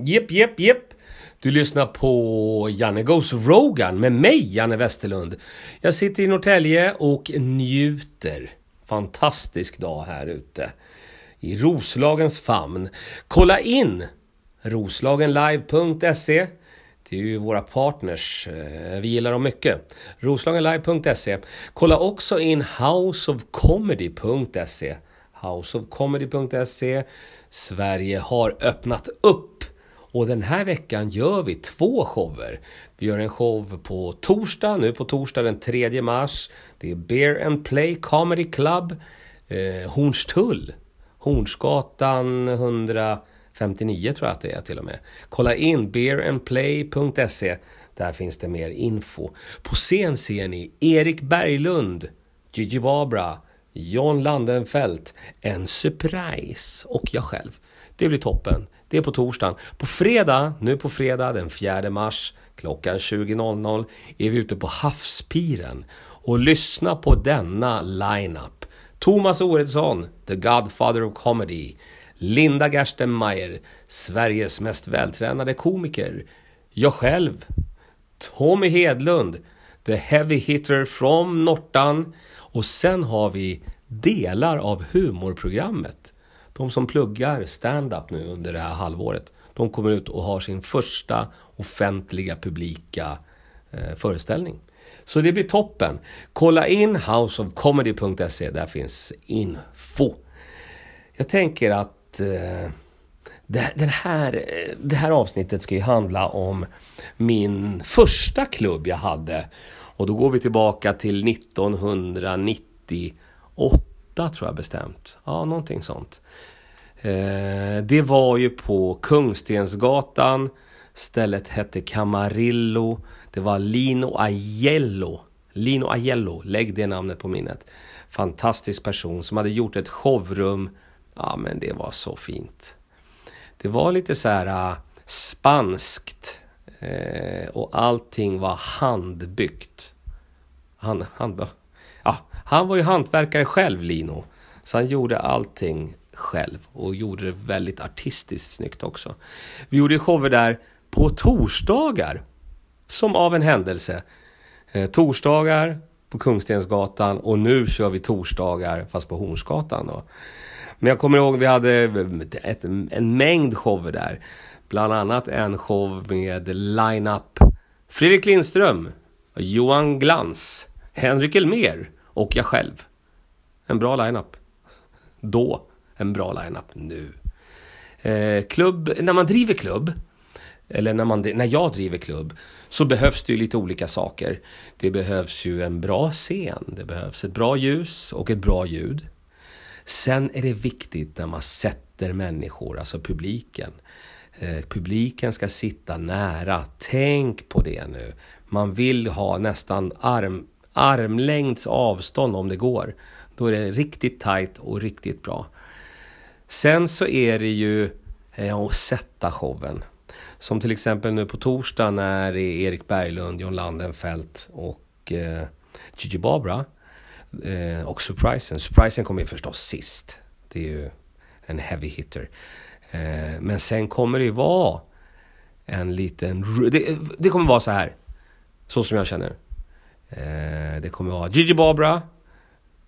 Jepp, jepp, jepp. Du lyssnar på Janne Goes Rogan med mig, Janne Westerlund. Jag sitter i Norrtälje och njuter. Fantastisk dag här ute. I Roslagens famn. Kolla in roslagenlive.se det är ju våra partners. Eh, vi gillar dem mycket. Roslagenlive.se. Kolla också in houseofcomedy.se. Houseofcomedy.se. Sverige har öppnat upp. Och den här veckan gör vi två shower. Vi gör en show på torsdag, nu på torsdag den 3 mars. Det är Bear and Play Comedy Club, eh, Hornstull. Hornsgatan 159 tror jag att det är till och med. Kolla in bearandplay.se. Där finns det mer info. På scen ser ni Erik Berglund, Gigi Barbara, John Landenfelt, en surprise och jag själv. Det blir toppen. Det är på torsdagen. På fredag, nu på fredag den 4 mars klockan 20.00 är vi ute på Havspiren och lyssna på denna lineup. Thomas Oredsson, the Godfather of Comedy. Linda Gerstenmeier, Sveriges mest vältränade komiker. Jag själv, Tommy Hedlund, the heavy hitter from Nortan. Och sen har vi delar av humorprogrammet. De som pluggar stand-up nu under det här halvåret. De kommer ut och har sin första offentliga publika eh, föreställning. Så det blir toppen. Kolla in houseofcomedy.se. Där finns info. Jag tänker att eh, det, den här, det här avsnittet ska ju handla om min första klubb jag hade. Och då går vi tillbaka till 1998 tror jag bestämt. Ja, någonting sånt. Eh, det var ju på Kungstensgatan. Stället hette Camarillo. Det var Lino Aiello. Lino Aiello, lägg det namnet på minnet. Fantastisk person som hade gjort ett showrum Ja, men det var så fint. Det var lite så här uh, spanskt eh, och allting var handbyggt. Han, han, ja, han var ju hantverkare själv, Lino. Så han gjorde allting själv och gjorde det väldigt artistiskt snyggt också. Vi gjorde shower där på torsdagar. Som av en händelse. Eh, torsdagar på Kungstensgatan och nu kör vi torsdagar fast på Hornsgatan. Då. Men jag kommer ihåg vi hade ett, en mängd shower där. Bland annat en show med line-up Fredrik Lindström, Johan Glans, Henrik Elmer och jag själv. En bra line-up. Då. En bra line-up nu. Eh, klubb, när man driver klubb, eller när, man, när jag driver klubb, så behövs det ju lite olika saker. Det behövs ju en bra scen, det behövs ett bra ljus och ett bra ljud. Sen är det viktigt när man sätter människor, alltså publiken. Eh, publiken ska sitta nära. Tänk på det nu. Man vill ha nästan arm, armlängds avstånd om det går. Då är det riktigt tight och riktigt bra. Sen så är det ju eh, att sätta showen. Som till exempel nu på torsdag när Erik Berglund, John Landenfelt och eh, Gigi Barbara Eh, och Surprisen. Surprisen kommer ju förstås sist. Det är ju en heavy hitter. Eh, men sen kommer det ju vara en liten... Det, det, kommer vara så här. Så som jag känner. Eh, det kommer vara Gigi Barbara.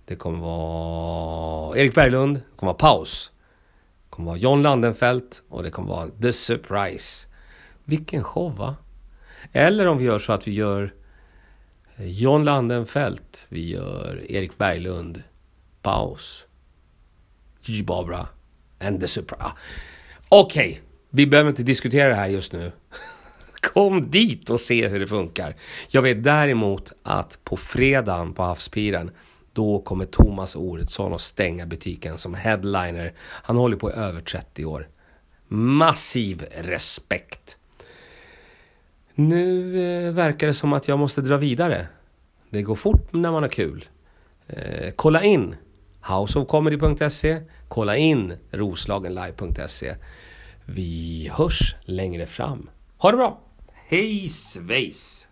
Det kommer vara Erik Berglund. Det kommer vara Paus. Det kommer vara John Landenfelt. Och det kommer vara The Surprise. Vilken show va? Eller om vi gör så att vi gör John Landenfelt. Vi gör Erik Berglund. Paus. Gigi Barbara. And the Supra. Okej, okay. vi behöver inte diskutera det här just nu. Kom dit och se hur det funkar. Jag vet däremot att på fredagen på Havspiren då kommer Thomas Oredsson att stänga butiken som headliner. Han håller på i över 30 år. Massiv respekt. Nu eh, verkar det som att jag måste dra vidare. Det går fort när man har kul. Eh, kolla in houseofcomedy.se. Kolla in roslagenlive.se. Vi hörs längre fram. Ha det bra! Hej svejs!